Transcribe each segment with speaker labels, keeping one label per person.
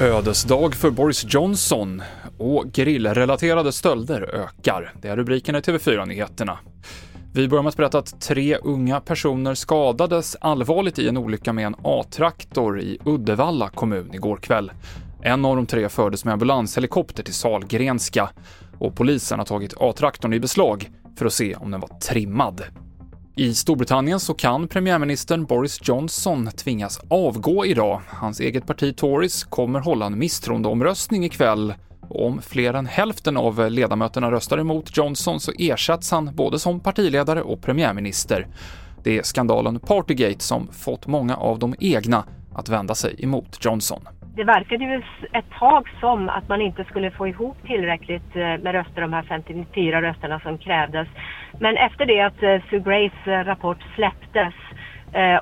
Speaker 1: Ödesdag för Boris Johnson och grillrelaterade stölder ökar. Det är rubriken i TV4-nyheterna. Vi börjar med att berätta att tre unga personer skadades allvarligt i en olycka med en A-traktor i Uddevalla kommun igår kväll. En av de tre fördes med ambulanshelikopter till Salgrenska och polisen har tagit A-traktorn i beslag för att se om den var trimmad. I Storbritannien så kan premiärministern Boris Johnson tvingas avgå idag. Hans eget parti Tories kommer hålla en misstroendeomröstning ikväll och om fler än hälften av ledamöterna röstar emot Johnson så ersätts han både som partiledare och premiärminister. Det är skandalen Partygate som fått många av de egna att vända sig emot Johnson.
Speaker 2: Det verkade ju ett tag som att man inte skulle få ihop tillräckligt eh, med röster, de här 54 rösterna som krävdes. Men efter det att eh, Sue Grays eh, rapport släpptes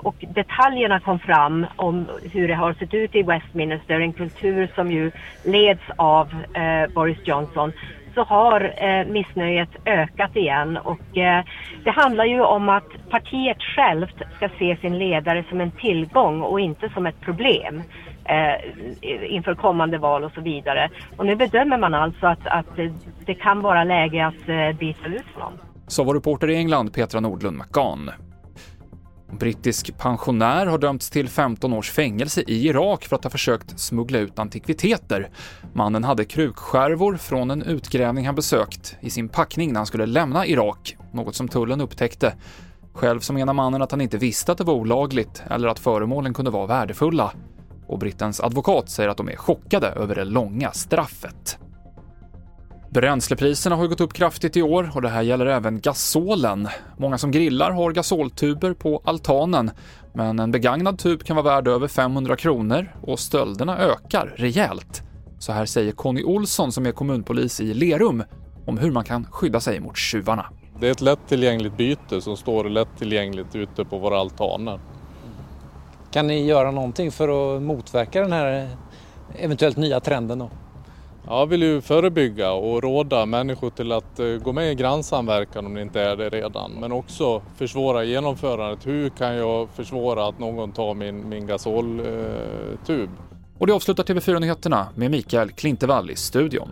Speaker 2: och detaljerna kom fram om hur det har sett ut i Westminster, en kultur som ju leds av Boris Johnson, så har eh, missnöjet ökat igen och eh, det handlar ju om att partiet självt ska se sin ledare som en tillgång och inte som ett problem eh, inför kommande val och så vidare. Och nu bedömer man alltså att, att det kan vara läge att eh, byta ut någon.
Speaker 1: Så var reporter i England Petra Nordlund McGann. Brittisk pensionär har dömts till 15 års fängelse i Irak för att ha försökt smuggla ut antikviteter. Mannen hade krukskärvor från en utgrävning han besökt i sin packning när han skulle lämna Irak, något som tullen upptäckte. Själv så menar mannen att han inte visste att det var olagligt eller att föremålen kunde vara värdefulla och brittens advokat säger att de är chockade över det långa straffet. Bränslepriserna har gått upp kraftigt i år och det här gäller även gasolen. Många som grillar har gasoltuber på altanen, men en begagnad tub kan vara värd över 500 kronor och stölderna ökar rejält. Så här säger Conny Olsson som är kommunpolis i Lerum om hur man kan skydda sig mot tjuvarna.
Speaker 3: Det är ett lättillgängligt byte som står lättillgängligt ute på våra altaner.
Speaker 4: Kan ni göra någonting för att motverka den här eventuellt nya trenden? Då?
Speaker 3: Jag vill ju förebygga och råda människor till att eh, gå med i grannsamverkan om det inte är det redan. Men också försvåra genomförandet. Hur kan jag försvåra att någon tar min, min gasoltub?
Speaker 1: Och det avslutar TV4-nyheterna med Mikael Klintevall i studion.